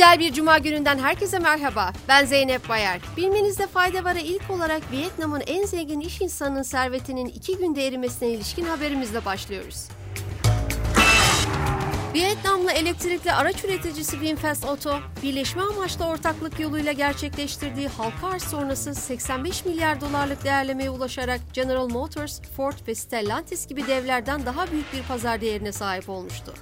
Güzel bir cuma gününden herkese merhaba. Ben Zeynep Bayar. Bilmenizde fayda var ilk olarak Vietnam'ın en zengin iş insanının servetinin iki günde erimesine ilişkin haberimizle başlıyoruz. Vietnamlı elektrikli araç üreticisi Winfast Auto, birleşme amaçlı ortaklık yoluyla gerçekleştirdiği halka arz sonrası 85 milyar dolarlık değerlemeye ulaşarak General Motors, Ford ve Stellantis gibi devlerden daha büyük bir pazar değerine sahip olmuştu.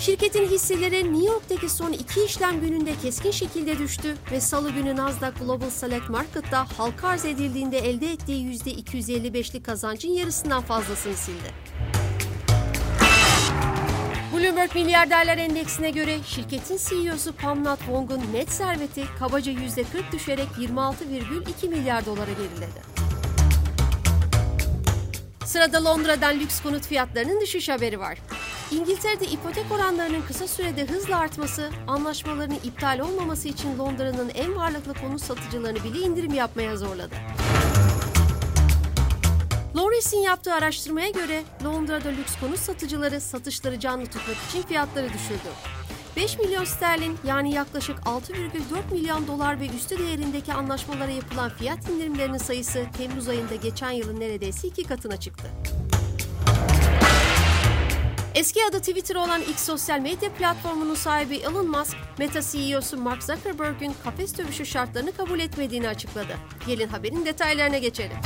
Şirketin hisseleri New York'taki son iki işlem gününde keskin şekilde düştü ve salı günü Nasdaq Global Select Market'ta halka arz edildiğinde elde ettiği %255'lik kazancın yarısından fazlasını sildi. Bloomberg Milyarderler Endeksine göre şirketin CEO'su Pamnat Wong'un net serveti kabaca %40 düşerek 26,2 milyar dolara geriledi. Sırada Londra'dan lüks konut fiyatlarının düşüş haberi var. İngiltere'de ipotek oranlarının kısa sürede hızla artması, anlaşmaların iptal olmaması için Londra'nın en varlıklı konut satıcılarını bile indirim yapmaya zorladı. Loris'in yaptığı araştırmaya göre Londra'da lüks konut satıcıları satışları canlı tutmak için fiyatları düşürdü. 5 milyon sterlin yani yaklaşık 6,4 milyon dolar ve üstü değerindeki anlaşmalara yapılan fiyat indirimlerinin sayısı Temmuz ayında geçen yılın neredeyse iki katına çıktı. Eski adı Twitter olan X sosyal medya platformunun sahibi Elon Musk, Meta CEO'su Mark Zuckerberg'ün kafes dövüşü şartlarını kabul etmediğini açıkladı. Gelin haberin detaylarına geçelim.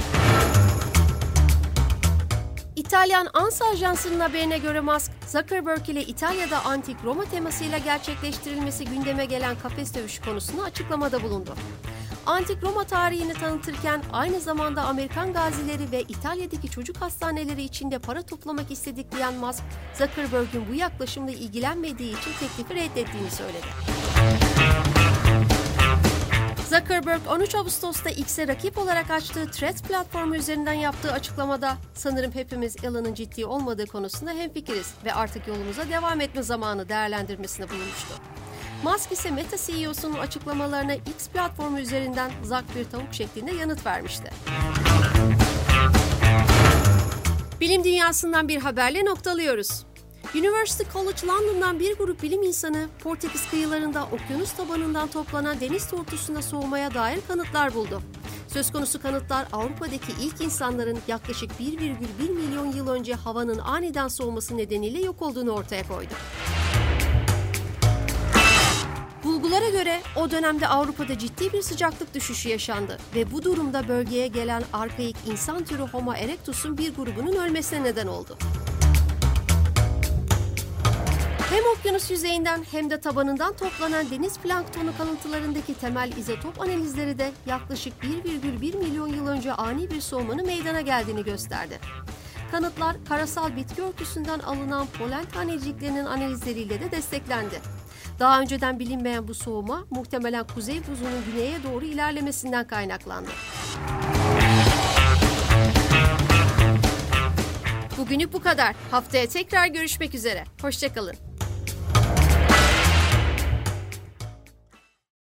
İtalyan ANSA Ajansı'nın haberine göre Musk, Zuckerberg ile İtalya'da antik Roma temasıyla gerçekleştirilmesi gündeme gelen kafes dövüşü konusunda açıklamada bulundu. Antik Roma tarihini tanıtırken aynı zamanda Amerikan gazileri ve İtalya'daki çocuk hastaneleri içinde para toplamak istedik diyen Musk, Zuckerberg'ün bu yaklaşımla ilgilenmediği için teklifi reddettiğini söyledi. Zuckerberg 13 Ağustos'ta X'e rakip olarak açtığı Threads platformu üzerinden yaptığı açıklamada sanırım hepimiz Elon'un ciddi olmadığı konusunda hemfikiriz ve artık yolumuza devam etme zamanı değerlendirmesine bulunmuştu. Musk ise Meta CEO'sunun açıklamalarına X platformu üzerinden zak bir tavuk şeklinde yanıt vermişti. Bilim dünyasından bir haberle noktalıyoruz. University College London'dan bir grup bilim insanı Portekiz kıyılarında okyanus tabanından toplanan deniz tortusunda soğumaya dair kanıtlar buldu. Söz konusu kanıtlar Avrupa'daki ilk insanların yaklaşık 1,1 milyon yıl önce havanın aniden soğuması nedeniyle yok olduğunu ortaya koydu. Bulgulara göre o dönemde Avrupa'da ciddi bir sıcaklık düşüşü yaşandı ve bu durumda bölgeye gelen arkaik insan türü Homo erectus'un bir grubunun ölmesine neden oldu. Hem okyanus yüzeyinden hem de tabanından toplanan deniz planktonu kalıntılarındaki temel izotop analizleri de yaklaşık 1,1 milyon yıl önce ani bir soğumanın meydana geldiğini gösterdi. Kanıtlar karasal bitki örtüsünden alınan polen taneciklerinin analizleriyle de desteklendi. Daha önceden bilinmeyen bu soğuma muhtemelen kuzey buzunun güneye doğru ilerlemesinden kaynaklandı. Bugünlük bu kadar. Haftaya tekrar görüşmek üzere. Hoşçakalın.